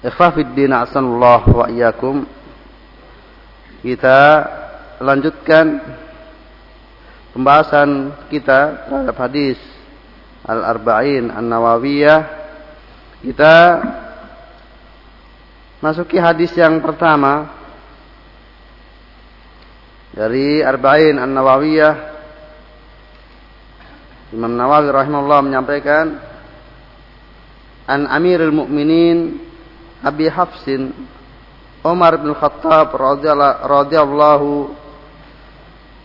Ikhwafiddin asanullah wa iyyakum. Kita lanjutkan pembahasan kita terhadap hadis Al-Arba'in An-Nawawiyah. Kita masuki hadis yang pertama dari Arba'in An-Nawawiyah. Imam Nawawi rahimahullah menyampaikan An Amirul Mukminin Abi Hafsin Umar bin Khattab radhiyallahu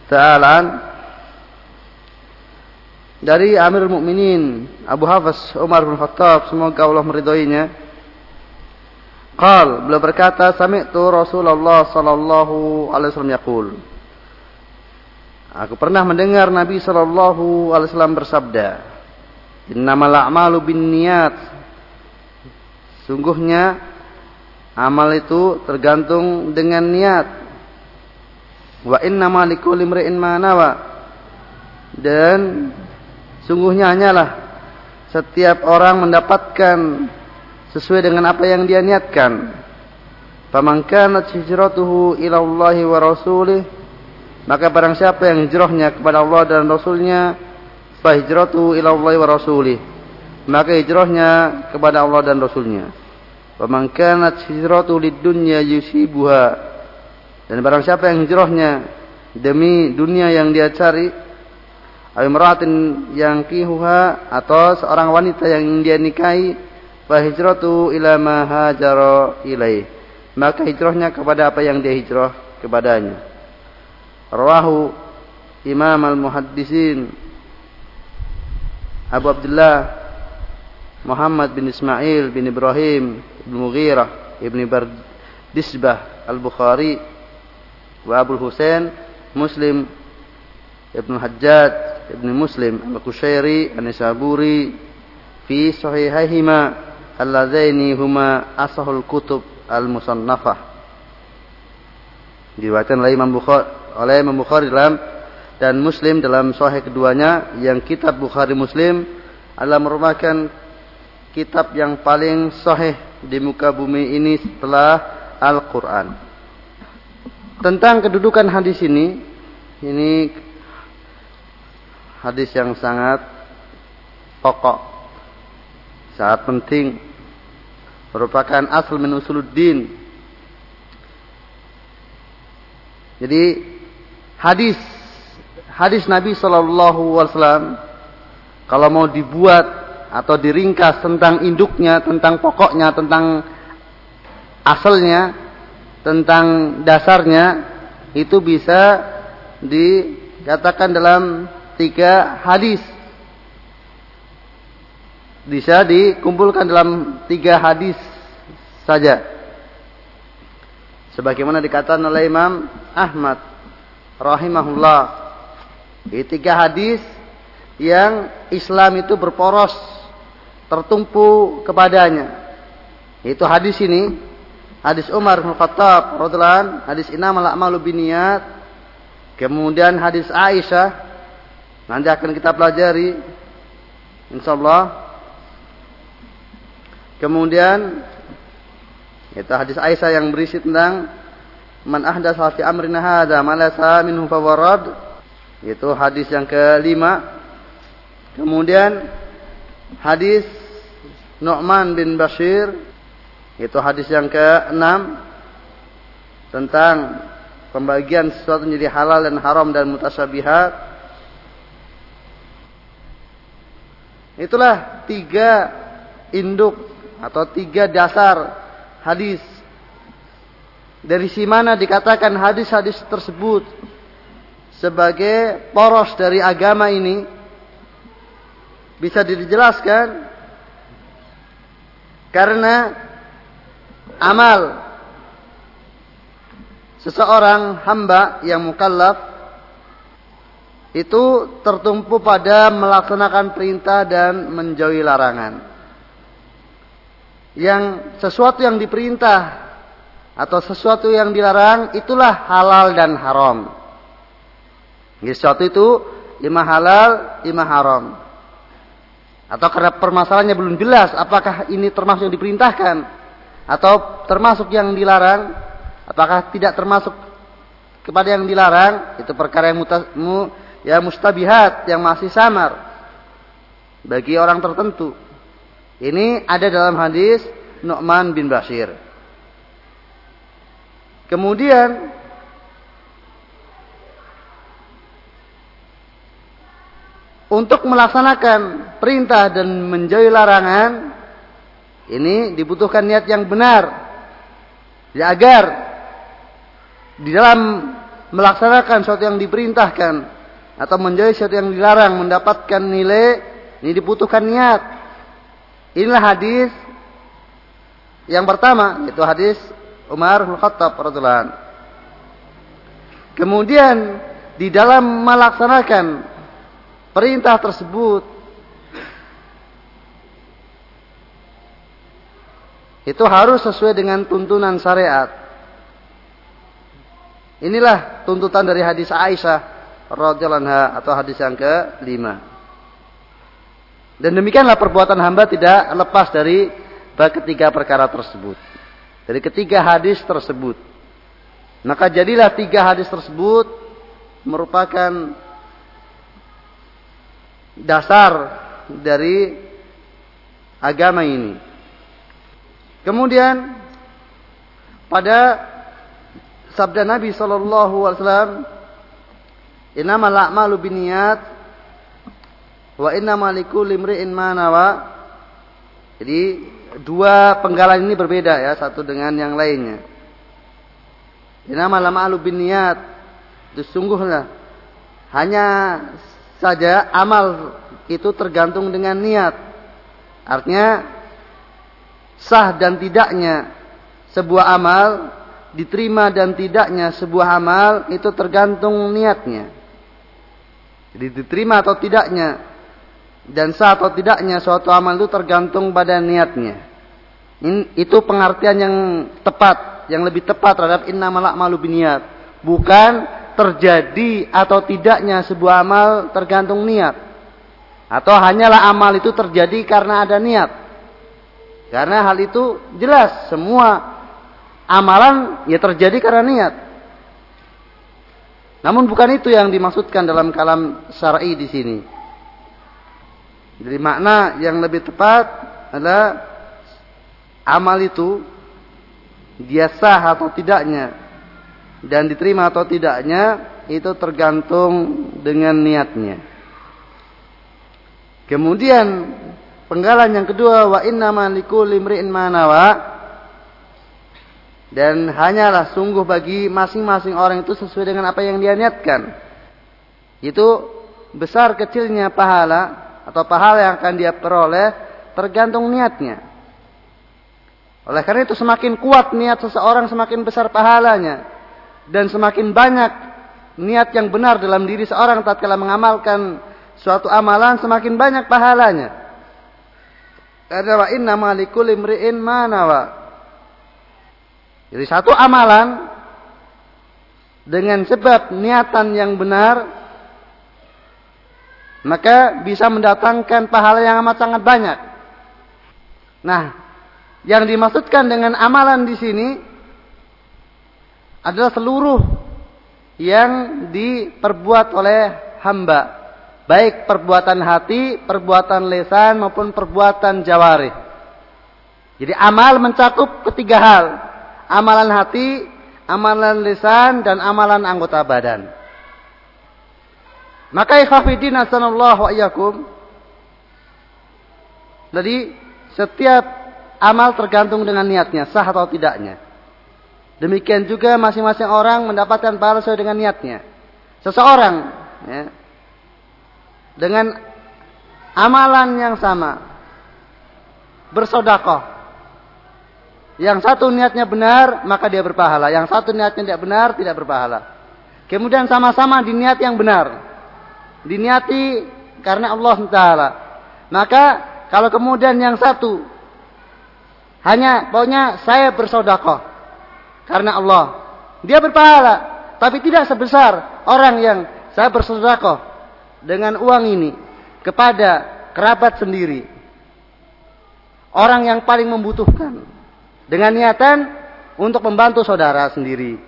taala dari Amirul Mukminin Abu Hafs Umar bin Khattab semoga Allah meridhoinya. Qal beliau berkata sami'tu Rasulullah sallallahu alaihi wasallam yaqul. Aku pernah mendengar Nabi sallallahu alaihi wasallam bersabda Innamal a'malu binniyat Sungguhnya amal itu tergantung dengan niat. Wa inna likulli imri'in ma nawa. Dan sungguhnya hanyalah setiap orang mendapatkan sesuai dengan apa yang dia niatkan. Faman kanat hijratuhu ila Allah wa rasulih maka barang siapa yang hijrahnya kepada Allah dan Rasulnya fa hijratuhu ila Allah wa rasulih maka hijrahnya kepada Allah dan Rasulnya. Wa man kanat hijratu lid-dunya yusibuha. Dan barang siapa yang hijrahnya demi dunia yang dia cari, imra'atin yang kihuha atau seorang wanita yang dia nikahi, fa hijratu ila ma hajara ilaih. Maka hijrahnya kepada apa yang dia hijrah kepadanya. Rawahu Imam al-Muhaddisin Abu Abdullah Muhammad bin Ismail bin Ibrahim bin Mughirah ibn Bardisbah al-Bukhari wa Abu Husain Muslim ibn Hajjaj ibn Muslim al-Kushairi an-Nisaburi fi sahihahima alladzaini huma asahul kutub al-musannafah. Diriwayatkan oleh Imam Bukhari oleh Imam Bukhari dalam dan Muslim dalam sahih keduanya. Yang kitab Bukhari Muslim adalah merupakan kitab yang paling sahih di muka bumi ini setelah Al-Quran. Tentang kedudukan hadis ini, ini hadis yang sangat pokok, sangat penting, merupakan asal min usuluddin. Jadi hadis hadis Nabi Shallallahu Alaihi Wasallam kalau mau dibuat atau diringkas tentang induknya, tentang pokoknya, tentang asalnya, tentang dasarnya, itu bisa dikatakan dalam tiga hadis. Bisa dikumpulkan dalam tiga hadis saja. Sebagaimana dikatakan oleh Imam Ahmad rahimahullah. Ini tiga hadis yang Islam itu berporos tertumpu kepadanya. Itu hadis ini, hadis Umar bin Khattab radhiyallahu hadis innamal a'malu binniyat. Kemudian hadis Aisyah nanti akan kita pelajari insyaallah. Kemudian itu hadis Aisyah yang berisi tentang man ahdatsa fi amrina hadza ma laysa minhu fawarad. Itu hadis yang kelima. Kemudian hadis Nu'man bin Bashir itu hadis yang ke-6 tentang pembagian sesuatu menjadi halal dan haram dan mutasyabihat. Itulah tiga induk atau tiga dasar hadis. Dari si mana dikatakan hadis-hadis tersebut sebagai poros dari agama ini bisa dijelaskan karena amal seseorang hamba yang mukallaf itu tertumpu pada melaksanakan perintah dan menjauhi larangan. Yang sesuatu yang diperintah atau sesuatu yang dilarang itulah halal dan haram. Sesuatu itu lima halal, lima haram. Atau karena permasalahannya belum jelas apakah ini termasuk yang diperintahkan atau termasuk yang dilarang, Apakah tidak termasuk kepada yang dilarang? Itu perkara yang mutas, mu, ya mustabihat yang masih samar bagi orang tertentu. Ini ada dalam hadis Nu'man bin Bashir. Kemudian untuk melaksanakan perintah dan menjauhi larangan ini dibutuhkan niat yang benar. Ya agar di dalam melaksanakan sesuatu yang diperintahkan atau menjauhi sesuatu yang dilarang mendapatkan nilai ini dibutuhkan niat. Inilah hadis yang pertama itu hadis Umar bin Khattab radhiyallahu Kemudian di dalam melaksanakan perintah tersebut itu harus sesuai dengan tuntunan syariat. Inilah tuntutan dari hadis Aisyah radhiyallahu atau hadis yang kelima. Dan demikianlah perbuatan hamba tidak lepas dari ketiga perkara tersebut. Dari ketiga hadis tersebut. Maka jadilah tiga hadis tersebut merupakan dasar dari agama ini. Kemudian pada sabda Nabi sallallahu alaihi wasallam innamal binniyat wa innamal likulli imri'in ma nawa. Jadi dua penggalan ini berbeda ya satu dengan yang lainnya. Innamal a'malu binniyat. Itu sungguhlah hanya saja amal itu tergantung dengan niat artinya sah dan tidaknya sebuah amal diterima dan tidaknya sebuah amal itu tergantung niatnya. Jadi diterima atau tidaknya dan sah atau tidaknya suatu amal itu tergantung pada niatnya. Ini, itu pengertian yang tepat, yang lebih tepat terhadap innamal a'malu biniat. Bukan terjadi atau tidaknya sebuah amal tergantung niat. Atau hanyalah amal itu terjadi karena ada niat. Karena hal itu jelas semua Amalan ya terjadi karena niat. Namun bukan itu yang dimaksudkan dalam kalam syar'i di sini. Jadi makna yang lebih tepat adalah amal itu dia sah atau tidaknya dan diterima atau tidaknya itu tergantung dengan niatnya. Kemudian penggalan yang kedua wa inna ma likulli imri'in ma nawa dan hanyalah sungguh bagi masing-masing orang itu sesuai dengan apa yang dia niatkan. Itu besar kecilnya pahala atau pahala yang akan dia peroleh tergantung niatnya. Oleh karena itu semakin kuat niat seseorang semakin besar pahalanya. Dan semakin banyak niat yang benar dalam diri seorang tatkala mengamalkan suatu amalan semakin banyak pahalanya. Karena jadi satu amalan dengan sebab niatan yang benar maka bisa mendatangkan pahala yang amat sangat banyak. Nah, yang dimaksudkan dengan amalan di sini adalah seluruh yang diperbuat oleh hamba, baik perbuatan hati, perbuatan lesan maupun perbuatan jawari. Jadi amal mencakup ketiga hal amalan hati, amalan lisan dan amalan anggota badan. Maka ikhafidin asanallahu wa iyyakum. Jadi setiap amal tergantung dengan niatnya, sah atau tidaknya. Demikian juga masing-masing orang mendapatkan pahala sesuai dengan niatnya. Seseorang ya, dengan amalan yang sama bersodakoh. Yang satu niatnya benar, maka dia berpahala. Yang satu niatnya tidak benar, tidak berpahala. Kemudian sama-sama di niat yang benar. Diniati karena Allah Taala. Maka kalau kemudian yang satu hanya pokoknya saya bersodakoh karena Allah. Dia berpahala, tapi tidak sebesar orang yang saya bersodakoh dengan uang ini kepada kerabat sendiri. Orang yang paling membutuhkan. Dengan niatan untuk membantu saudara sendiri.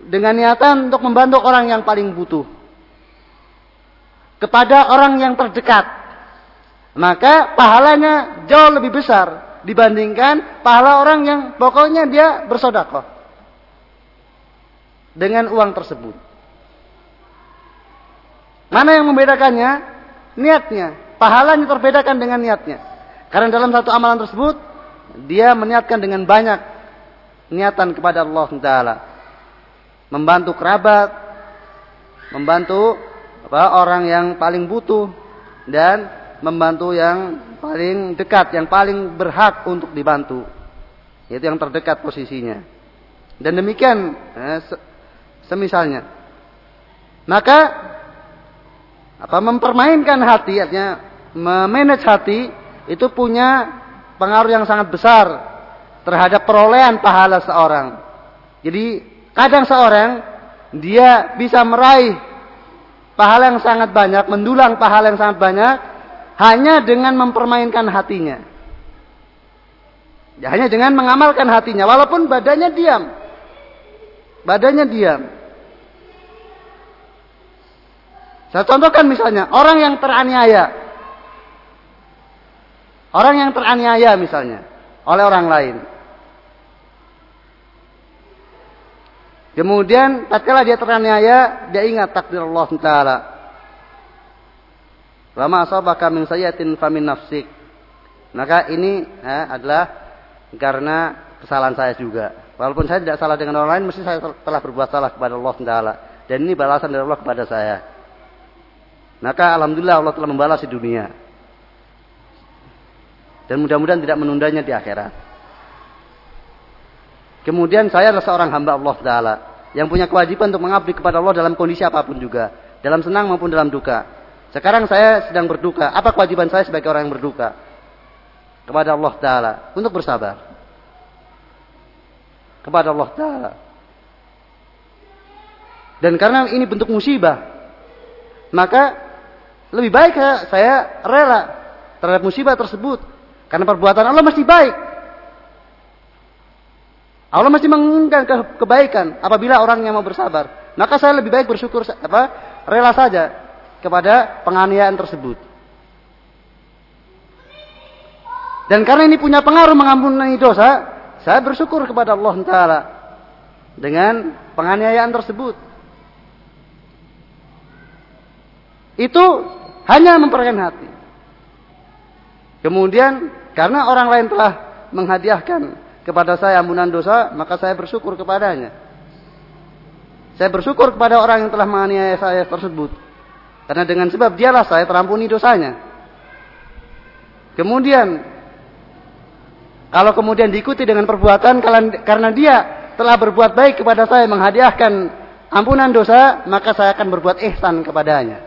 Dengan niatan untuk membantu orang yang paling butuh. Kepada orang yang terdekat. Maka pahalanya jauh lebih besar dibandingkan pahala orang yang pokoknya dia bersodakoh dengan uang tersebut. Mana yang membedakannya? Niatnya. Pahalanya terbedakan dengan niatnya. Karena dalam satu amalan tersebut dia meniatkan dengan banyak niatan kepada Allah Taala, membantu kerabat, membantu apa, orang yang paling butuh dan membantu yang paling dekat, yang paling berhak untuk dibantu, yaitu yang terdekat posisinya. Dan demikian eh, semisalnya. Maka apa mempermainkan hati artinya memanage hati itu punya pengaruh yang sangat besar terhadap perolehan pahala seorang. Jadi kadang seorang dia bisa meraih pahala yang sangat banyak, mendulang pahala yang sangat banyak hanya dengan mempermainkan hatinya. Ya, hanya dengan mengamalkan hatinya walaupun badannya diam. Badannya diam. Saya contohkan misalnya orang yang teraniaya Orang yang teraniaya misalnya oleh orang lain. Kemudian tatkala dia teraniaya, dia ingat takdir Allah Taala. Lama asabaka min sayyatin famin nafsik. Maka ini ya, adalah karena kesalahan saya juga. Walaupun saya tidak salah dengan orang lain, mesti saya telah berbuat salah kepada Allah Taala. Dan ini balasan dari Allah kepada saya. Maka alhamdulillah Allah telah membalas di dunia. Dan mudah-mudahan tidak menundanya di akhirat. Kemudian saya adalah seorang hamba Allah Ta'ala. Yang punya kewajiban untuk mengabdi kepada Allah dalam kondisi apa pun juga. Dalam senang maupun dalam duka. Sekarang saya sedang berduka. Apa kewajiban saya sebagai orang yang berduka? Kepada Allah Ta'ala. Untuk bersabar. Kepada Allah Ta'ala. Dan karena ini bentuk musibah. Maka lebih baik saya rela terhadap musibah tersebut karena perbuatan Allah masih baik. Allah masih menginginkan ke kebaikan apabila orang yang mau bersabar. Maka saya lebih baik bersyukur apa? Rela saja kepada penganiayaan tersebut. Dan karena ini punya pengaruh mengampuni dosa, saya bersyukur kepada Allah Taala dengan penganiayaan tersebut. Itu hanya memperkenalkan hati. Kemudian karena orang lain telah menghadiahkan kepada saya ampunan dosa, maka saya bersyukur kepadanya. Saya bersyukur kepada orang yang telah menganiaya saya tersebut. Karena dengan sebab dialah saya terampuni dosanya. Kemudian, kalau kemudian diikuti dengan perbuatan karena dia telah berbuat baik kepada saya menghadiahkan ampunan dosa, maka saya akan berbuat ihsan kepadanya.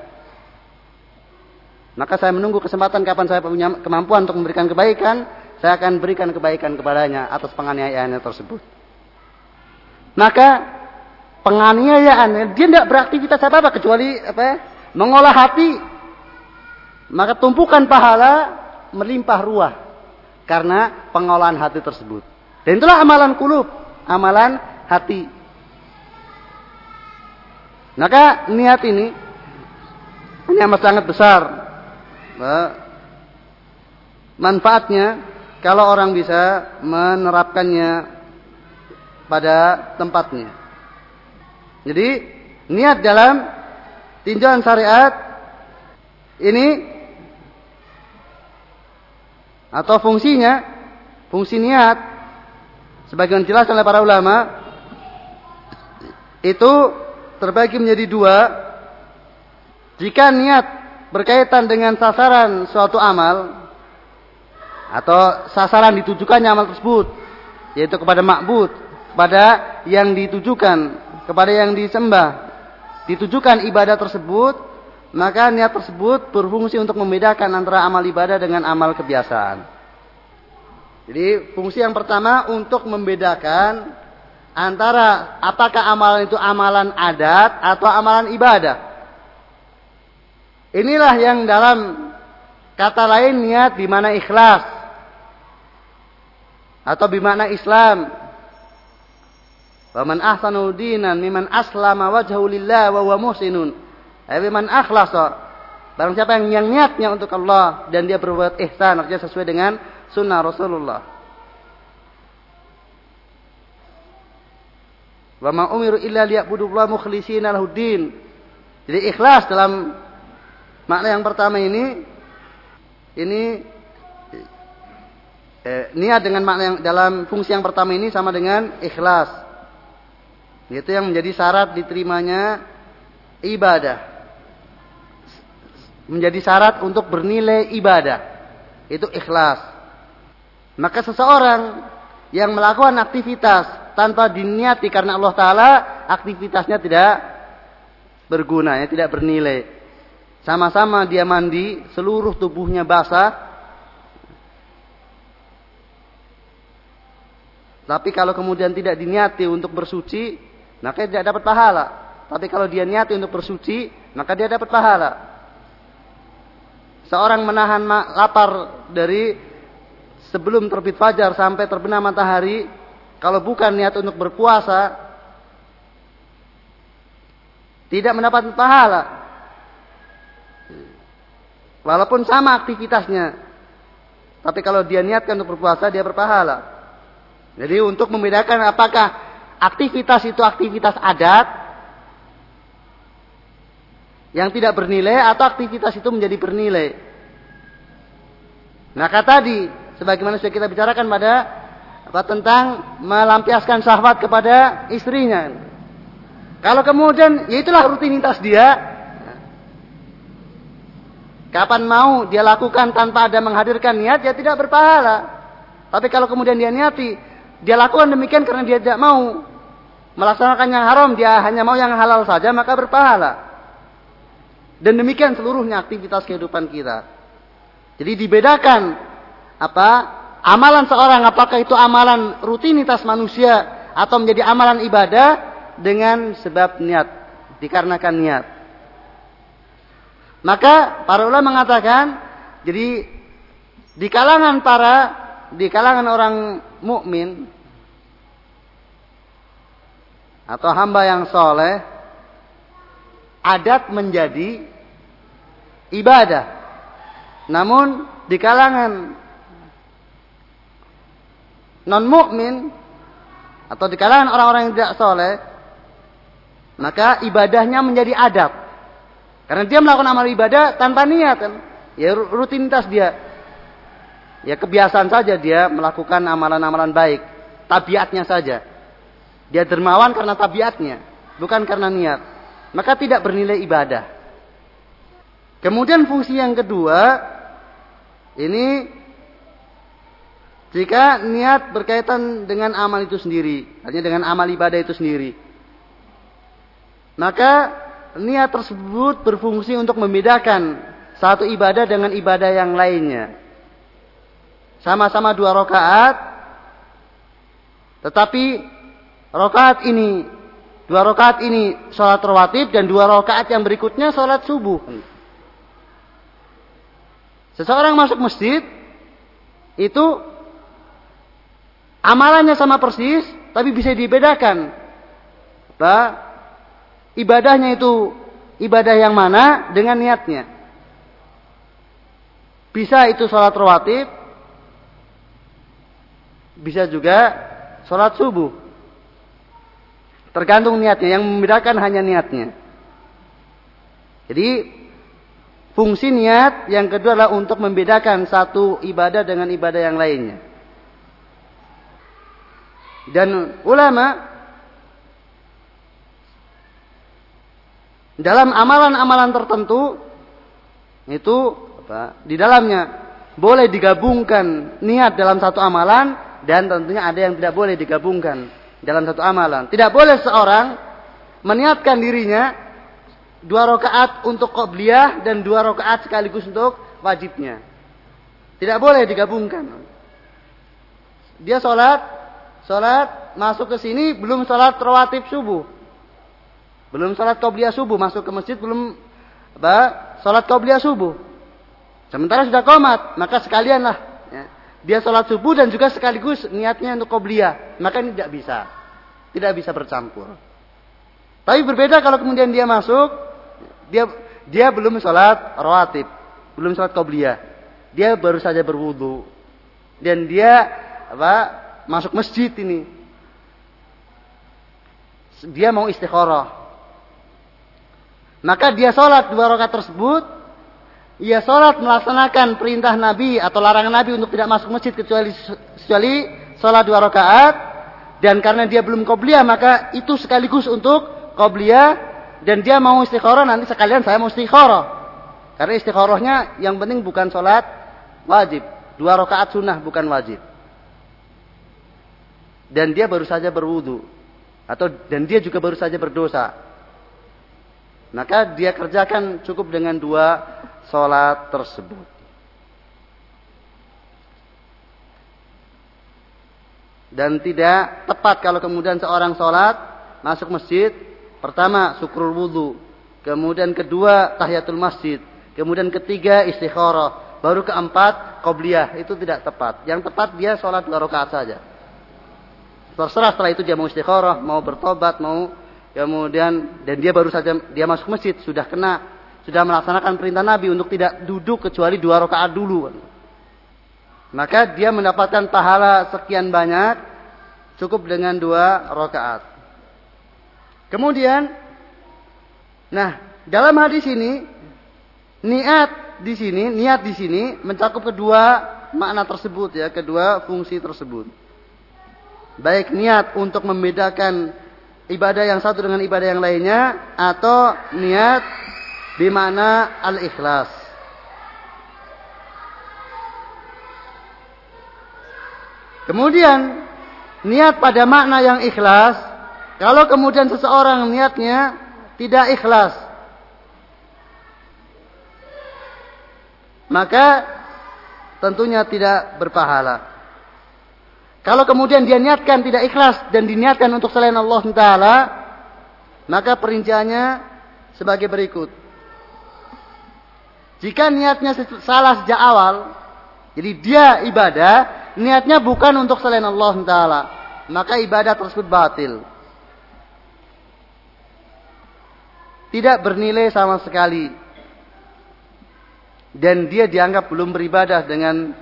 Maka saya menunggu kesempatan kapan saya punya kemampuan untuk memberikan kebaikan, saya akan berikan kebaikan kepadanya atas penganiayaannya tersebut. Maka penganiayaan dia tidak beraktivitas apa apa kecuali apa ya, mengolah hati. Maka tumpukan pahala melimpah ruah karena pengolahan hati tersebut. Dan itulah amalan kulub, amalan hati. Maka niat ini ini amat sangat besar manfaatnya kalau orang bisa menerapkannya pada tempatnya. Jadi niat dalam tinjauan syariat ini atau fungsinya, fungsi niat sebagian jelas oleh para ulama itu terbagi menjadi dua. Jika niat berkaitan dengan sasaran suatu amal atau sasaran ditujukannya amal tersebut yaitu kepada makbud, kepada yang ditujukan, kepada yang disembah, ditujukan ibadah tersebut, maka niat tersebut berfungsi untuk membedakan antara amal ibadah dengan amal kebiasaan. Jadi fungsi yang pertama untuk membedakan antara apakah amalan itu amalan adat atau amalan ibadah. Inilah yang dalam kata lain niat di mana ikhlas atau di mana Islam. Waman ahsanu dinan miman aslama wajhahu lillah wa huwa muhsinun. Ay man akhlasa. Barang siapa yang, yang niatnya untuk Allah dan dia berbuat ihsan artinya sesuai dengan sunnah Rasulullah. Wa ma umiru illa liya'budullaha mukhlishina lahuddin. Jadi ikhlas dalam makna yang pertama ini ini eh, niat dengan makna yang dalam fungsi yang pertama ini sama dengan ikhlas. Itu yang menjadi syarat diterimanya ibadah. Menjadi syarat untuk bernilai ibadah. Itu ikhlas. Maka seseorang yang melakukan aktivitas tanpa diniati karena Allah Ta'ala aktivitasnya tidak berguna, ya, tidak bernilai. Sama-sama dia mandi, seluruh tubuhnya basah. Tapi kalau kemudian tidak diniati untuk bersuci, maka dia tidak dapat pahala. Tapi kalau dia niati untuk bersuci, maka dia dapat pahala. Seorang menahan lapar dari sebelum terbit fajar sampai terbenam matahari, kalau bukan niat untuk berpuasa, tidak mendapat pahala. Walaupun sama aktivitasnya. Tapi kalau dia niatkan untuk berpuasa, dia berpahala. Jadi untuk membedakan apakah aktivitas itu aktivitas adat yang tidak bernilai atau aktivitas itu menjadi bernilai. Maka tadi, sebagaimana sudah kita bicarakan pada apa tentang melampiaskan syahwat kepada istrinya. Kalau kemudian ya itulah rutinitas dia. Kapan mau dia lakukan tanpa ada menghadirkan niat ya tidak berpahala. Tapi kalau kemudian dia niati, dia lakukan demikian karena dia tidak mau melaksanakan yang haram, dia hanya mau yang halal saja maka berpahala. Dan demikian seluruhnya aktivitas kehidupan kita. Jadi dibedakan apa amalan seorang apakah itu amalan rutinitas manusia atau menjadi amalan ibadah dengan sebab niat, dikarenakan niat. Maka para ulama mengatakan jadi di kalangan para di kalangan orang mukmin atau hamba yang soleh adat menjadi ibadah. Namun di kalangan non mukmin atau di kalangan orang-orang yang tidak soleh, maka ibadahnya menjadi adab. Karena dia melakukan amal ibadah tanpa niat kan. Ya rutinitas dia. Ya kebiasaan saja dia melakukan amalan-amalan baik. Tabiatnya saja. Dia dermawan karena tabiatnya. Bukan karena niat. Maka tidak bernilai ibadah. Kemudian fungsi yang kedua. Ini jika niat berkaitan dengan amal itu sendiri, artinya dengan amal ibadah itu sendiri, maka niat tersebut berfungsi untuk membedakan satu ibadah dengan ibadah yang lainnya. Sama-sama dua rakaat, tetapi rakaat ini, dua rakaat ini sholat rawatib dan dua rakaat yang berikutnya sholat subuh. Seseorang masuk masjid itu Amalannya sama persis, tapi bisa dibedakan. Apa? Ibadahnya itu ibadah yang mana dengan niatnya. Bisa itu sholat rawatib, bisa juga sholat subuh. Tergantung niatnya. Yang membedakan hanya niatnya. Jadi fungsi niat yang kedua adalah untuk membedakan satu ibadah dengan ibadah yang lainnya. Dan ulama dalam amalan-amalan tertentu itu apa, di dalamnya boleh digabungkan niat dalam satu amalan dan tentunya ada yang tidak boleh digabungkan dalam satu amalan. Tidak boleh seorang meniatkan dirinya dua rakaat untuk qobliyah dan dua rakaat sekaligus untuk wajibnya. Tidak boleh digabungkan. Dia sholat, sholat masuk ke sini belum sholat rawatib subuh, belum sholat qobliyah subuh masuk ke masjid belum apa sholat qobliyah subuh. Sementara sudah komat, maka sekalianlah dia sholat subuh dan juga sekaligus niatnya untuk qobliyah, maka ini tidak bisa, tidak bisa bercampur. Tapi berbeda kalau kemudian dia masuk dia dia belum sholat rawatib, belum sholat qobliyah. Dia baru saja berwudu. Dan dia apa? Masuk masjid ini. Dia mau istikharah. Maka dia sholat dua rakaat tersebut. Ia sholat melaksanakan perintah Nabi atau larangan Nabi untuk tidak masuk masjid kecuali kecuali sholat dua rakaat. Dan karena dia belum qobliyah maka itu sekaligus untuk qobliyah dan dia mau istikharah nanti sekalian saya mau istikharah. Karena istikharahnya yang penting bukan sholat wajib. Dua rakaat sunnah bukan wajib. Dan dia baru saja berwudu. Atau dan dia juga baru saja berdosa. Maka dia kerjakan cukup dengan dua sholat tersebut. Dan tidak tepat kalau kemudian seorang sholat masuk masjid Pertama, syukur wudhu. Kemudian kedua, tahiyatul masjid. Kemudian ketiga, istikharah. Baru keempat, qobliyah. Itu tidak tepat. Yang tepat dia sholat dua rakaat saja. Terserah setelah itu dia mau istikharah, mau bertobat, mau kemudian dan dia baru saja dia masuk masjid sudah kena sudah melaksanakan perintah Nabi untuk tidak duduk kecuali dua rakaat dulu. Maka dia mendapatkan pahala sekian banyak cukup dengan dua rakaat. Kemudian, nah dalam hadis ini niat di sini, niat di sini mencakup kedua makna tersebut ya, kedua fungsi tersebut. Baik niat untuk membedakan ibadah yang satu dengan ibadah yang lainnya atau niat di mana al-ikhlas. Kemudian niat pada makna yang ikhlas kalau kemudian seseorang niatnya tidak ikhlas, maka tentunya tidak berpahala. Kalau kemudian dia niatkan tidak ikhlas dan diniatkan untuk selain Allah Taala, maka perinciannya sebagai berikut. Jika niatnya salah sejak awal, jadi dia ibadah, niatnya bukan untuk selain Allah Taala, maka ibadah tersebut batil. tidak bernilai sama sekali. Dan dia dianggap belum beribadah dengan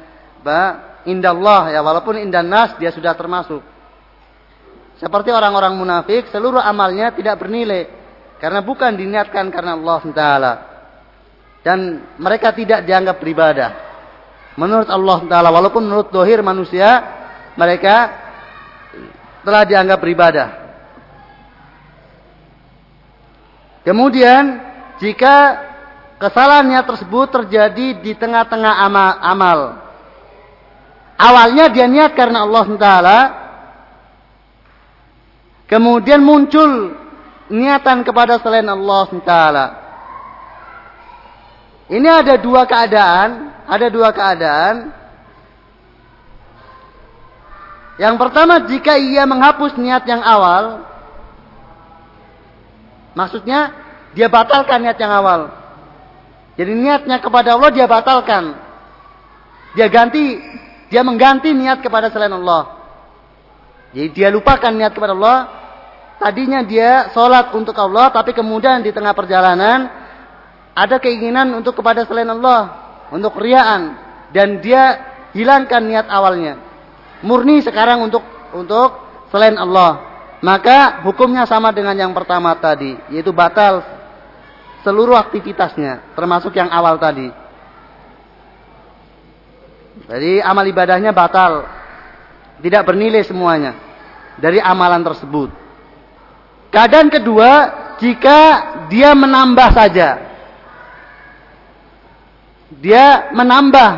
indah Allah ya walaupun indah nas dia sudah termasuk. Seperti orang-orang munafik seluruh amalnya tidak bernilai karena bukan diniatkan karena Allah Taala dan mereka tidak dianggap beribadah menurut Allah Taala walaupun menurut dohir manusia mereka telah dianggap beribadah Kemudian jika kesalahannya tersebut terjadi di tengah-tengah amal, amal. Awalnya dia niat karena Allah Taala. Kemudian muncul niatan kepada selain Allah Taala. Ini ada dua keadaan, ada dua keadaan. Yang pertama jika ia menghapus niat yang awal, Maksudnya dia batalkan niat yang awal. Jadi niatnya kepada Allah dia batalkan. Dia ganti, dia mengganti niat kepada selain Allah. Jadi dia lupakan niat kepada Allah. Tadinya dia sholat untuk Allah, tapi kemudian di tengah perjalanan ada keinginan untuk kepada selain Allah, untuk riaan, dan dia hilangkan niat awalnya. Murni sekarang untuk untuk selain Allah. maka hukumnya sama dengan yang pertama tadi, yaitu batal seluruh aktivitasnya, termasuk yang awal tadi. Jadi amal ibadahnya batal, tidak bernilai semuanya dari amalan tersebut. Keadaan kedua, jika dia menambah saja, dia menambah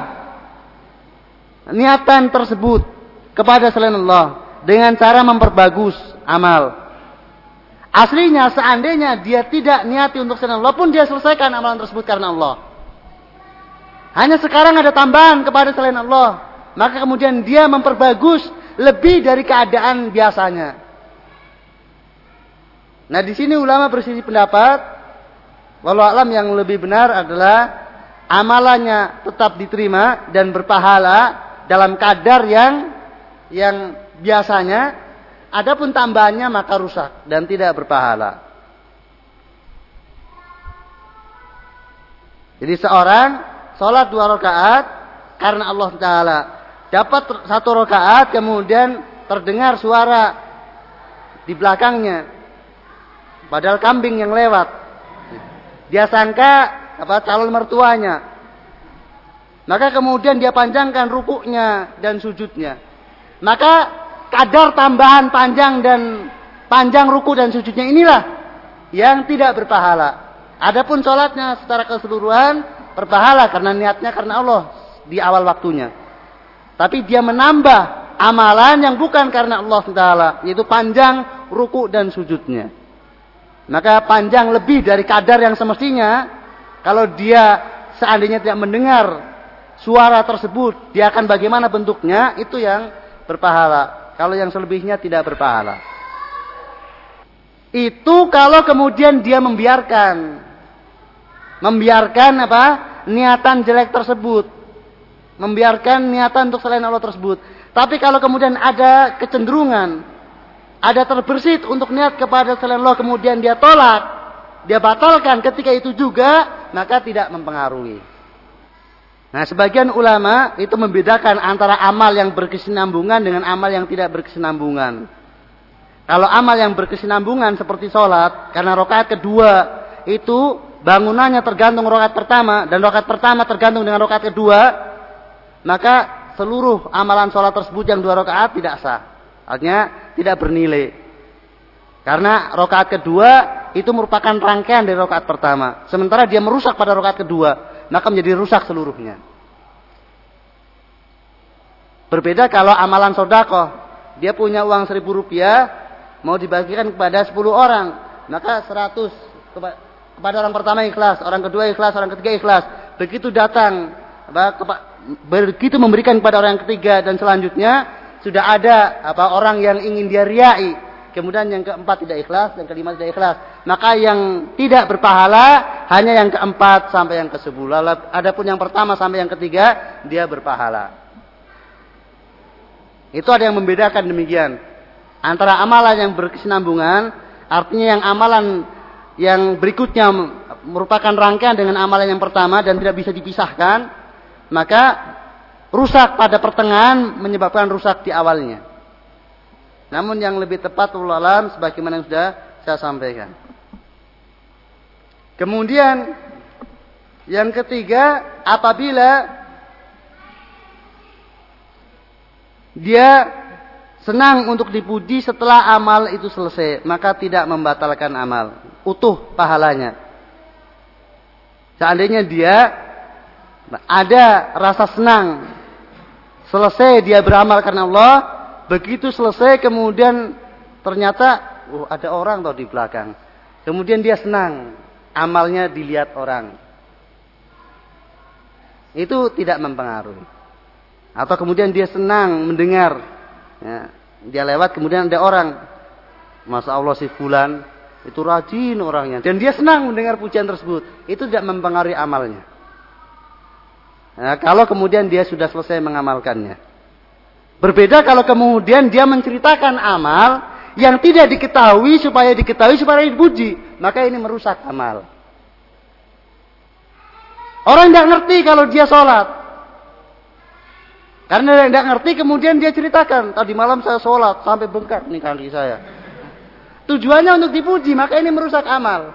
niatan tersebut kepada selain Allah dengan cara memperbagus amal. Aslinya seandainya dia tidak niati untuk selain Allah pun dia selesaikan amalan tersebut karena Allah. Hanya sekarang ada tambahan kepada selain Allah. Maka kemudian dia memperbagus lebih dari keadaan biasanya. Nah di sini ulama bersisi pendapat, walau alam yang lebih benar adalah amalannya tetap diterima dan berpahala dalam kadar yang yang biasanya, adapun tambahannya maka rusak dan tidak berpahala. Jadi seorang sholat dua rakaat karena Allah Taala dapat satu rakaat kemudian terdengar suara di belakangnya. Padahal kambing yang lewat. Dia sangka apa calon mertuanya maka kemudian dia panjangkan rukuknya dan sujudnya maka kadar tambahan panjang dan panjang ruku dan sujudnya inilah yang tidak berpahala adapun sholatnya secara keseluruhan berpahala karena niatnya karena Allah di awal waktunya. Tapi dia menambah amalan yang bukan karena Allah Taala, yaitu panjang ruku dan sujudnya. Maka panjang lebih dari kadar yang semestinya. Kalau dia seandainya tidak mendengar suara tersebut, dia akan bagaimana bentuknya, itu yang berpahala. Kalau yang selebihnya tidak berpahala. Itu kalau kemudian dia membiarkan. Membiarkan apa? Niatan jelek tersebut. Membiarkan niatan untuk selain Allah tersebut. Tapi kalau kemudian ada kecenderungan ada terbersit untuk niat kepada selain Allah kemudian dia tolak dia batalkan ketika itu juga maka tidak mempengaruhi nah sebagian ulama itu membedakan antara amal yang berkesinambungan dengan amal yang tidak berkesinambungan kalau amal yang berkesinambungan seperti sholat karena rokaat kedua itu bangunannya tergantung rokat pertama dan rokat pertama tergantung dengan rokat kedua, maka seluruh amalan sholat tersebut yang dua rokaat tidak sah. Artinya tidak bernilai. Karena rokaat kedua itu merupakan rangkaian dari rokaat pertama. Sementara dia merusak pada rokaat kedua, maka menjadi rusak seluruhnya. Berbeda kalau amalan sodako, dia punya uang seribu rupiah, mau dibagikan kepada sepuluh orang, maka seratus kepada orang pertama ikhlas, orang kedua ikhlas, orang ketiga ikhlas. Begitu datang, begitu memberikan kepada orang ketiga dan selanjutnya sudah ada apa orang yang ingin dia riai. Kemudian yang keempat tidak ikhlas, yang kelima tidak ikhlas. Maka yang tidak berpahala hanya yang keempat sampai yang ke sepuluh. Adapun yang pertama sampai yang ketiga dia berpahala. Itu ada yang membedakan demikian. Antara amalan yang berkesinambungan, artinya yang amalan yang berikutnya merupakan rangkaian dengan amalan yang pertama dan tidak bisa dipisahkan, maka rusak pada pertengahan menyebabkan rusak di awalnya. Namun yang lebih tepat alam sebagaimana yang sudah saya sampaikan. Kemudian yang ketiga, apabila dia senang untuk dipuji setelah amal itu selesai, maka tidak membatalkan amal, utuh pahalanya. Seandainya dia ada rasa senang, selesai dia beramal karena Allah, begitu selesai kemudian ternyata oh, ada orang tau di belakang. Kemudian dia senang, amalnya dilihat orang. Itu tidak mempengaruhi. Atau kemudian dia senang mendengar ya, dia lewat kemudian ada orang. Masa Allah si fulan itu rajin orangnya. Dan dia senang mendengar pujian tersebut. Itu tidak mempengaruhi amalnya. Nah, kalau kemudian dia sudah selesai mengamalkannya. Berbeda kalau kemudian dia menceritakan amal yang tidak diketahui supaya diketahui supaya dipuji. Maka ini merusak amal. Orang tidak ngerti kalau dia sholat. Karena tidak ngerti kemudian dia ceritakan. Tadi malam saya sholat sampai bengkak nih kaki saya. Tujuannya untuk dipuji, maka ini merusak amal.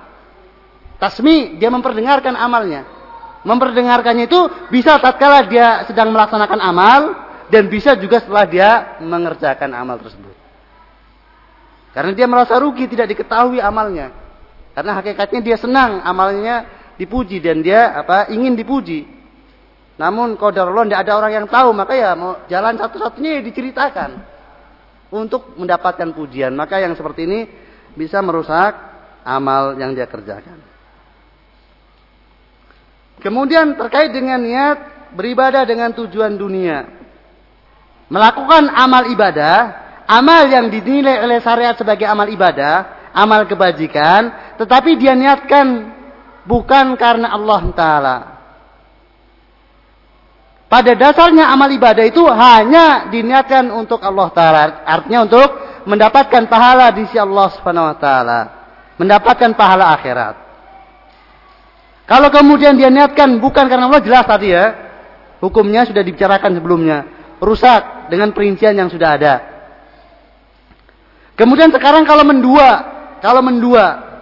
Tasmi, dia memperdengarkan amalnya. Memperdengarkannya itu bisa tatkala dia sedang melaksanakan amal dan bisa juga setelah dia mengerjakan amal tersebut. Karena dia merasa rugi tidak diketahui amalnya. Karena hakikatnya dia senang amalnya dipuji dan dia apa ingin dipuji. Namun qadarullah tidak ada orang yang tahu, maka ya mau jalan satu-satunya ya diceritakan untuk mendapatkan pujian. Maka yang seperti ini bisa merusak amal yang dia kerjakan. Kemudian terkait dengan niat beribadah dengan tujuan dunia. Melakukan amal ibadah, amal yang dinilai oleh syariat sebagai amal ibadah, amal kebajikan, tetapi dia niatkan bukan karena Allah Ta'ala. Pada dasarnya amal ibadah itu hanya diniatkan untuk Allah Ta'ala. Artinya untuk mendapatkan pahala di sisi Allah Subhanahu wa taala, mendapatkan pahala akhirat. Kalau kemudian dia niatkan bukan karena Allah jelas tadi ya. Hukumnya sudah dibicarakan sebelumnya. Rusak dengan perincian yang sudah ada. Kemudian sekarang kalau mendua, kalau mendua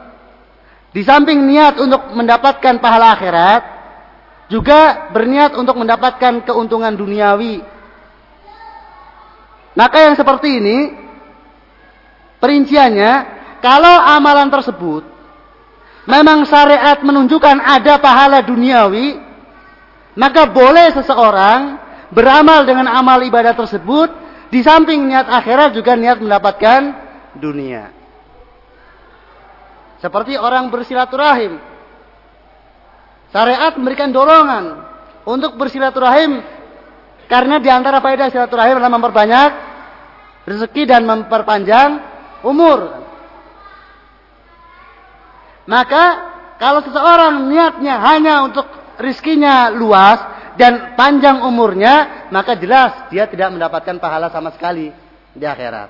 di samping niat untuk mendapatkan pahala akhirat, juga berniat untuk mendapatkan keuntungan duniawi. Maka yang seperti ini Perinciannya, kalau amalan tersebut memang syariat menunjukkan ada pahala duniawi, maka boleh seseorang beramal dengan amal ibadah tersebut di samping niat akhirat juga niat mendapatkan dunia. Seperti orang bersilaturahim. Syariat memberikan dorongan untuk bersilaturahim karena di antara faedah silaturahim adalah memperbanyak rezeki dan memperpanjang umur. Maka kalau seseorang niatnya hanya untuk rizkinya luas dan panjang umurnya, maka jelas dia tidak mendapatkan pahala sama sekali di akhirat.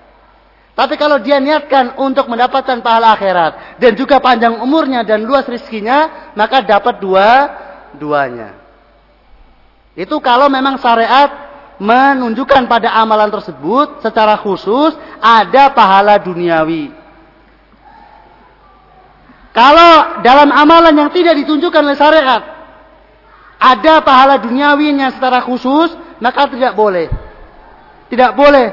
Tapi kalau dia niatkan untuk mendapatkan pahala akhirat dan juga panjang umurnya dan luas rizkinya, maka dapat dua duanya. Itu kalau memang syariat menunjukkan pada amalan tersebut secara khusus ada pahala duniawi. Kalau dalam amalan yang tidak ditunjukkan oleh syariat ada pahala duniawinya secara khusus, maka tidak boleh. Tidak boleh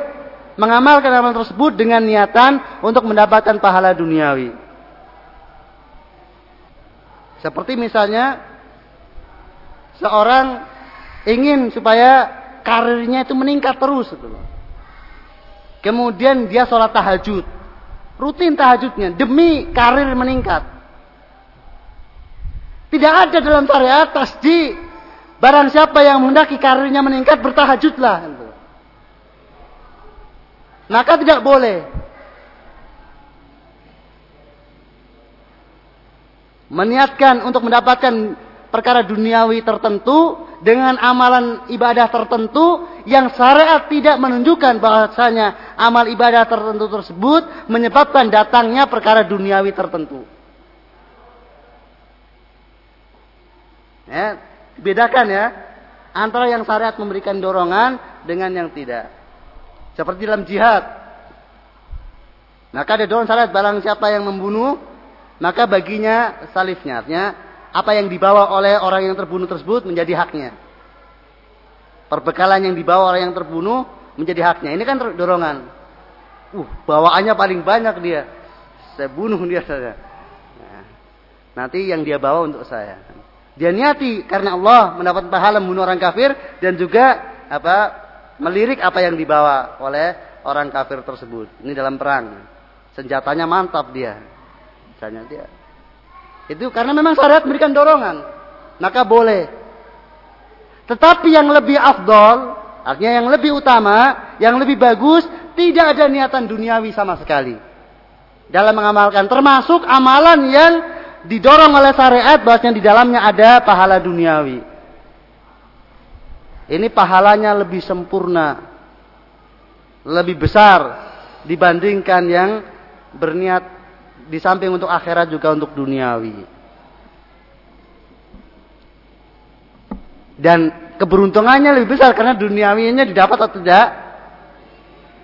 mengamalkan amalan tersebut dengan niatan untuk mendapatkan pahala duniawi. Seperti misalnya seorang ingin supaya karirnya itu meningkat terus gitu. Kemudian dia sholat tahajud. Rutin tahajudnya demi karir meningkat. Tidak ada dalam syariat tasji barang siapa yang menghendaki karirnya meningkat bertahajudlah. Maka tidak boleh. Meniatkan untuk mendapatkan perkara duniawi tertentu dengan amalan ibadah tertentu yang syariat tidak menunjukkan bahwasanya amal ibadah tertentu tersebut menyebabkan datangnya perkara duniawi tertentu. Ya, bedakan ya antara yang syariat memberikan dorongan dengan yang tidak. Seperti dalam jihad. Maka ada dorongan syariat barang siapa yang membunuh maka baginya salifnya artinya apa yang dibawa oleh orang yang terbunuh tersebut menjadi haknya. Perbekalan yang dibawa oleh yang terbunuh menjadi haknya. Ini kan dorongan. Uh, bawaannya paling banyak dia. Saya bunuh dia saja. Nah, nanti yang dia bawa untuk saya. Dia niati karena Allah mendapat pahala membunuh orang kafir dan juga apa melirik apa yang dibawa oleh orang kafir tersebut. Ini dalam perang. Senjatanya mantap dia. Misalnya dia itu karena memang syariat memberikan dorongan. Maka boleh. Tetapi yang lebih afdol, artinya yang lebih utama, yang lebih bagus, tidak ada niatan duniawi sama sekali. Dalam mengamalkan. Termasuk amalan yang didorong oleh syariat bahwasanya di dalamnya ada pahala duniawi. Ini pahalanya lebih sempurna. Lebih besar dibandingkan yang berniat di samping untuk akhirat juga untuk duniawi. Dan keberuntungannya lebih besar karena duniawinya didapat atau tidak?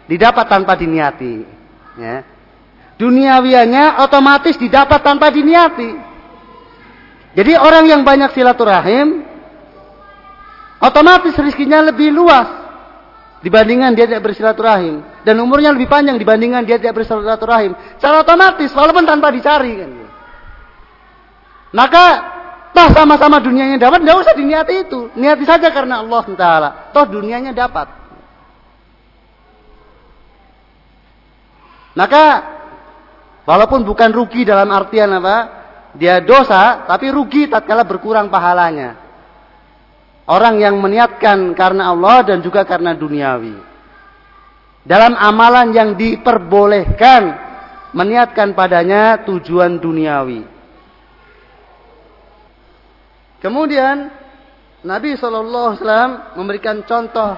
Didapat tanpa diniati. Ya. Duniawianya otomatis didapat tanpa diniati. Jadi orang yang banyak silaturahim, otomatis rezekinya lebih luas dibandingkan dia tidak bersilaturahim dan umurnya lebih panjang dibandingkan dia tidak bersilaturahim. Secara otomatis walaupun tanpa dicari kan. Maka toh sama-sama dunianya dapat, tidak usah diniati itu. Niati saja karena Allah Taala. Toh dunianya dapat. Maka walaupun bukan rugi dalam artian apa, dia dosa, tapi rugi tatkala berkurang pahalanya. Orang yang meniatkan karena Allah dan juga karena duniawi. Dalam amalan yang diperbolehkan meniatkan padanya tujuan duniawi. Kemudian Nabi SAW memberikan contoh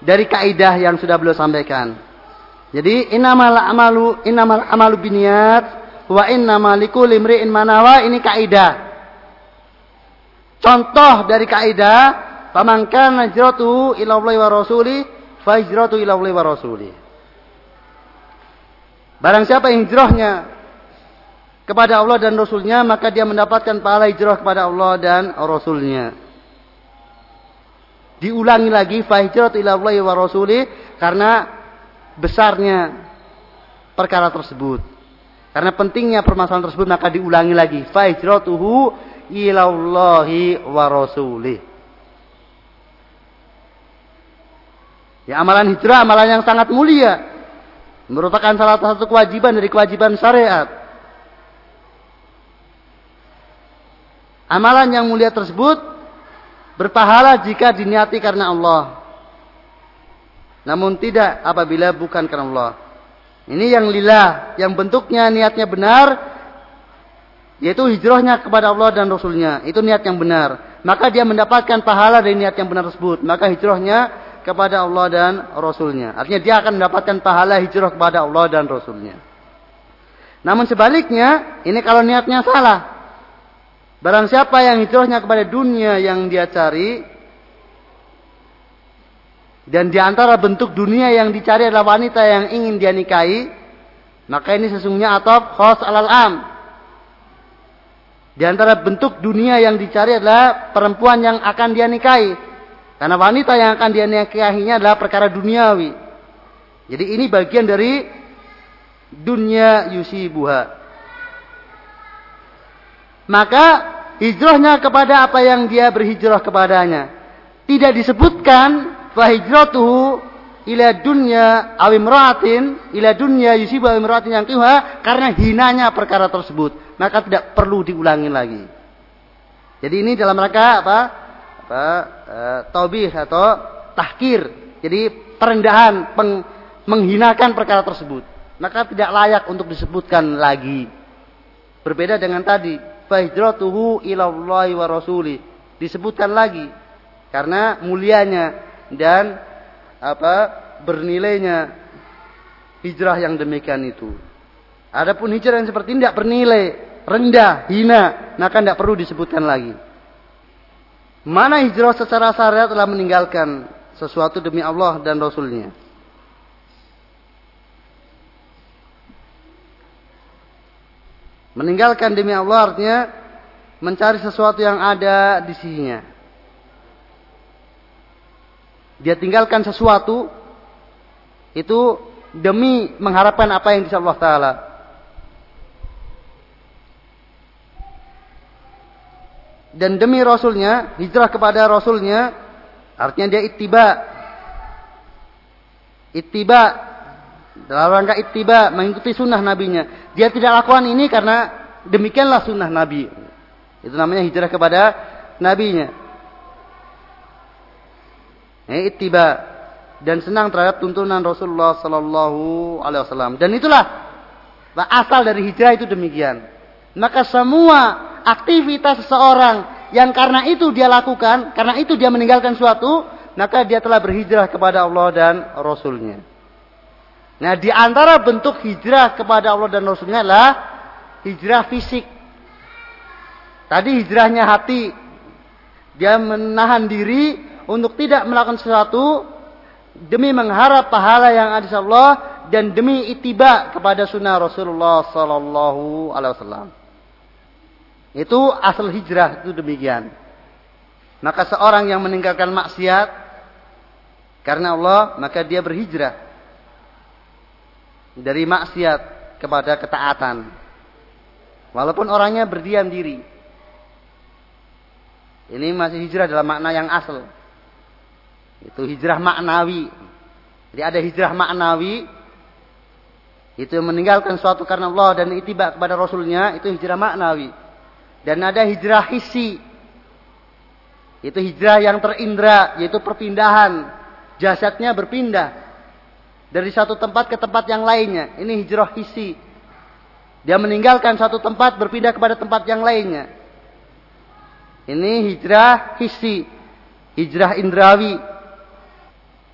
dari kaidah yang sudah beliau sampaikan. Jadi inamal amalu inamal amalu biniat wa innamal likulli imri'in manawa ini kaidah. Contoh dari kaidah, "Faman kana hijratuhu ila Allah wa rasuli, fa hijratu ila Allah wa rasuli." Barang siapa yang hijrahnya kepada Allah dan Rasulnya, maka dia mendapatkan pahala hijrah kepada Allah dan Rasulnya. Diulangi lagi, fa hijratu ila Allah wa rasuli, karena besarnya perkara tersebut. Karena pentingnya permasalahan tersebut, maka diulangi lagi. Fa hijratuhu ilallahi wa rasulih. Ya amalan hijrah amalan yang sangat mulia. Merupakan salah satu kewajiban dari kewajiban syariat. Amalan yang mulia tersebut berpahala jika diniati karena Allah. Namun tidak apabila bukan karena Allah. Ini yang lillah, yang bentuknya niatnya benar, yaitu hijrahnya kepada Allah dan Rasulnya. Itu niat yang benar. Maka dia mendapatkan pahala dari niat yang benar tersebut. Maka hijrahnya kepada Allah dan Rasulnya. Artinya dia akan mendapatkan pahala hijrah kepada Allah dan Rasulnya. Namun sebaliknya, ini kalau niatnya salah. Barang siapa yang hijrahnya kepada dunia yang dia cari, dan di antara bentuk dunia yang dicari adalah wanita yang ingin dia nikahi, maka ini sesungguhnya atau khos alal am, di antara bentuk dunia yang dicari adalah perempuan yang akan dia nikahi. Karena wanita yang akan dia nikahinya adalah perkara duniawi. Jadi ini bagian dari dunia yusibuha. Maka hijrahnya kepada apa yang dia berhijrah kepadanya. Tidak disebutkan fahijratuhu ila dunya awimraatin ila dunya yusibu awimraatin yang kiha karena hinanya perkara tersebut maka tidak perlu diulangi lagi. Jadi ini dalam rangka apa? Apa? E, taubih atau tahkir. Jadi perendahan, peng, menghinakan perkara tersebut. Maka tidak layak untuk disebutkan lagi. Berbeda dengan tadi, fahijratuhu ilallahi wa rasuli. Disebutkan lagi karena mulianya dan apa bernilainya hijrah yang demikian itu. Adapun hijrah yang seperti ini tidak bernilai, rendah, hina, maka tidak perlu disebutkan lagi. Mana hijrah secara syariat telah meninggalkan sesuatu demi Allah dan Rasulnya. Meninggalkan demi Allah artinya mencari sesuatu yang ada di sisinya. Dia tinggalkan sesuatu itu demi mengharapkan apa yang di Allah Ta'ala. dan demi Rasulnya, hijrah kepada Rasulnya, artinya dia ittiba. Ittiba, dalam rangka ittiba, mengikuti sunnah nabinya. Dia tidak lakukan ini karena demikianlah sunnah nabi. Itu namanya hijrah kepada nabinya. Ini ittiba dan senang terhadap tuntunan Rasulullah Sallallahu Alaihi Wasallam. Dan itulah asal dari hijrah itu demikian. Maka semua aktivitas seseorang yang karena itu dia lakukan, karena itu dia meninggalkan suatu, maka dia telah berhijrah kepada Allah dan Rasulnya. Nah, di antara bentuk hijrah kepada Allah dan Rasulnya adalah hijrah fisik. Tadi hijrahnya hati. Dia menahan diri untuk tidak melakukan sesuatu demi mengharap pahala yang ada di Allah dan demi itiba kepada sunnah Rasulullah sallallahu alaihi wasallam. Itu asal hijrah itu demikian. Maka seorang yang meninggalkan maksiat karena Allah, maka dia berhijrah dari maksiat kepada ketaatan. Walaupun orangnya berdiam diri. Ini masih hijrah dalam makna yang asal. Itu hijrah maknawi. Jadi ada hijrah maknawi. Itu meninggalkan suatu karena Allah dan itibak kepada Rasulnya. Itu hijrah maknawi. Dan ada hijrah hissi. Itu hijrah yang terindra. Yaitu perpindahan. Jasadnya berpindah. Dari satu tempat ke tempat yang lainnya. Ini hijrah hissi. Dia meninggalkan satu tempat berpindah kepada tempat yang lainnya. Ini hijrah hissi. Hijrah indrawi.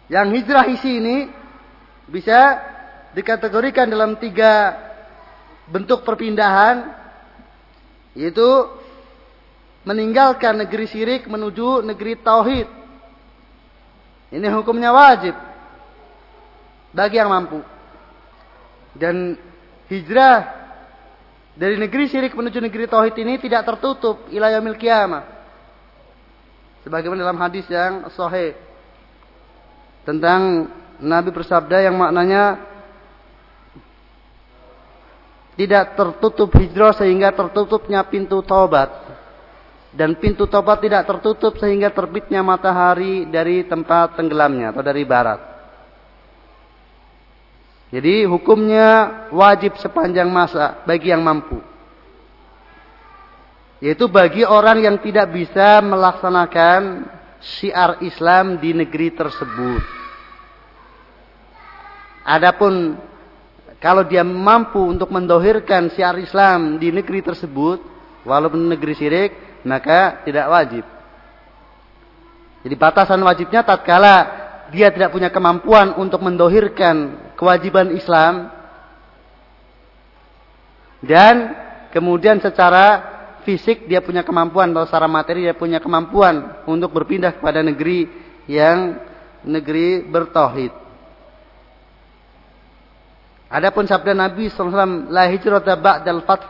Yang hijrah isi ini bisa dikategorikan dalam tiga bentuk perpindahan yaitu meninggalkan negeri syirik menuju negeri tauhid. Ini hukumnya wajib bagi yang mampu. Dan hijrah dari negeri syirik menuju negeri tauhid ini tidak tertutup ila yaumil. Sebagaimana dalam hadis yang sahih tentang Nabi bersabda yang maknanya tidak tertutup hijrah sehingga tertutupnya pintu taubat dan pintu taubat tidak tertutup sehingga terbitnya matahari dari tempat tenggelamnya atau dari barat. Jadi hukumnya wajib sepanjang masa bagi yang mampu. Yaitu bagi orang yang tidak bisa melaksanakan syiar Islam di negeri tersebut. Adapun kalau dia mampu untuk mendohirkan syiar Islam di negeri tersebut, walaupun negeri syirik, maka tidak wajib. Jadi batasan wajibnya tatkala dia tidak punya kemampuan untuk mendohirkan kewajiban Islam dan kemudian secara fisik dia punya kemampuan atau secara materi dia punya kemampuan untuk berpindah kepada negeri yang negeri bertauhid. Adapun sabda Nabi SAW, la hijrata ba'dal fath.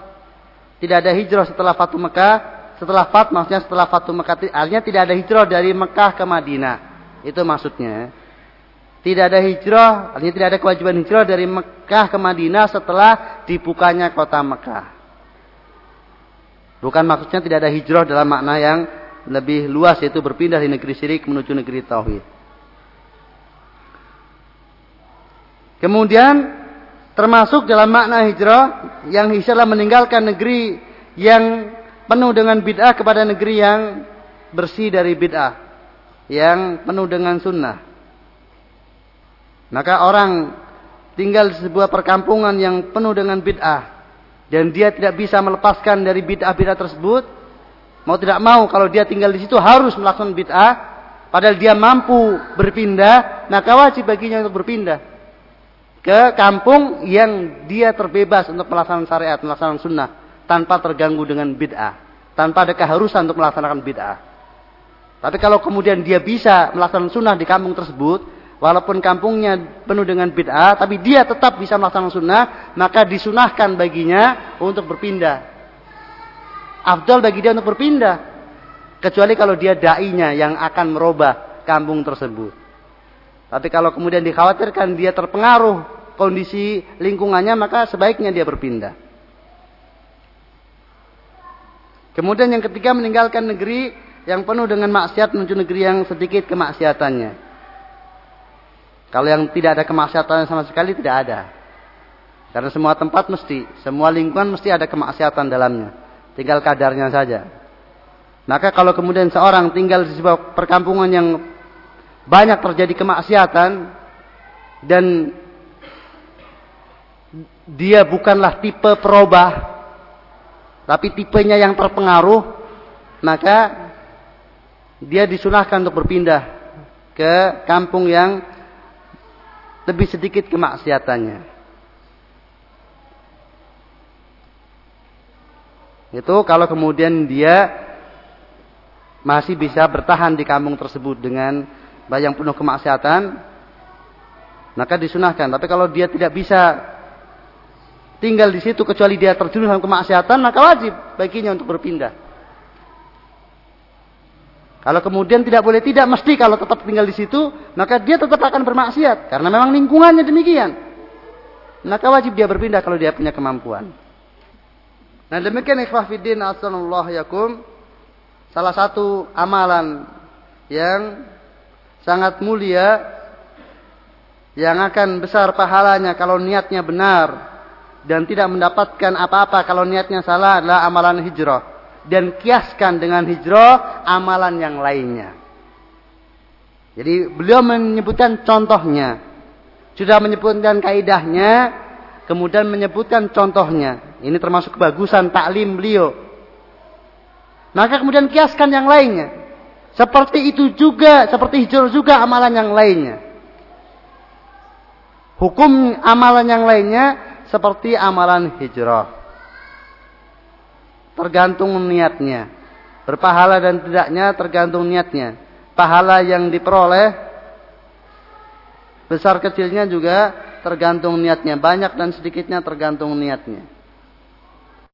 Tidak ada hijrah setelah Fatu Mekah. Setelah Fat maksudnya setelah Fatu Mekah. Artinya tidak ada hijrah dari Mekah ke Madinah. Itu maksudnya. Tidak ada hijrah, artinya tidak ada kewajiban hijrah dari Mekah ke Madinah setelah dibukanya kota Mekah. Bukan maksudnya tidak ada hijrah dalam makna yang lebih luas yaitu berpindah dari negeri syirik menuju negeri tauhid. Kemudian Termasuk dalam makna hijrah yang hijrah meninggalkan negeri yang penuh dengan bid'ah kepada negeri yang bersih dari bid'ah. Yang penuh dengan sunnah. Maka orang tinggal di sebuah perkampungan yang penuh dengan bid'ah. Dan dia tidak bisa melepaskan dari bid'ah-bid'ah tersebut. Mau tidak mau kalau dia tinggal di situ harus melakukan bid'ah. Padahal dia mampu berpindah. Maka wajib baginya untuk berpindah ke kampung yang dia terbebas untuk melaksanakan syariat, melaksanakan sunnah tanpa terganggu dengan bid'ah, tanpa ada keharusan untuk melaksanakan bid'ah. Tapi kalau kemudian dia bisa melaksanakan sunnah di kampung tersebut, walaupun kampungnya penuh dengan bid'ah, tapi dia tetap bisa melaksanakan sunnah, maka disunahkan baginya untuk berpindah. Afdal bagi dia untuk berpindah. Kecuali kalau dia da'inya yang akan merubah kampung tersebut. Tapi kalau kemudian dikhawatirkan dia terpengaruh kondisi lingkungannya, maka sebaiknya dia berpindah. Kemudian yang ketiga meninggalkan negeri yang penuh dengan maksiat menuju negeri yang sedikit kemaksiatannya. Kalau yang tidak ada kemaksiatan sama sekali tidak ada. Karena semua tempat mesti, semua lingkungan mesti ada kemaksiatan dalamnya. Tinggal kadarnya saja. Maka kalau kemudian seorang tinggal di sebuah perkampungan yang banyak terjadi kemaksiatan dan dia bukanlah tipe perubah tapi tipenya yang terpengaruh maka dia disunahkan untuk berpindah ke kampung yang lebih sedikit kemaksiatannya. Itu kalau kemudian dia masih bisa bertahan di kampung tersebut dengan yang penuh kemaksiatan maka disunahkan. Tapi kalau dia tidak bisa tinggal di situ kecuali dia terjun dalam kemaksiatan, maka wajib baginya untuk berpindah. Kalau kemudian tidak boleh tidak mesti kalau tetap tinggal di situ, maka dia tetap akan bermaksiat karena memang lingkungannya demikian. Maka wajib dia berpindah kalau dia punya kemampuan. Nah demikian ikhwah fiddin yakum salah satu amalan yang sangat mulia yang akan besar pahalanya kalau niatnya benar dan tidak mendapatkan apa-apa kalau niatnya salah adalah amalan hijrah dan kiaskan dengan hijrah amalan yang lainnya. Jadi beliau menyebutkan contohnya. Sudah menyebutkan kaidahnya, kemudian menyebutkan contohnya. Ini termasuk kebagusan taklim beliau. Maka kemudian kiaskan yang lainnya. Seperti itu juga, seperti hijrah juga amalan yang lainnya. Hukum amalan yang lainnya seperti amalan hijrah. Tergantung niatnya. Berpahala dan tidaknya tergantung niatnya. Pahala yang diperoleh besar kecilnya juga tergantung niatnya. Banyak dan sedikitnya tergantung niatnya.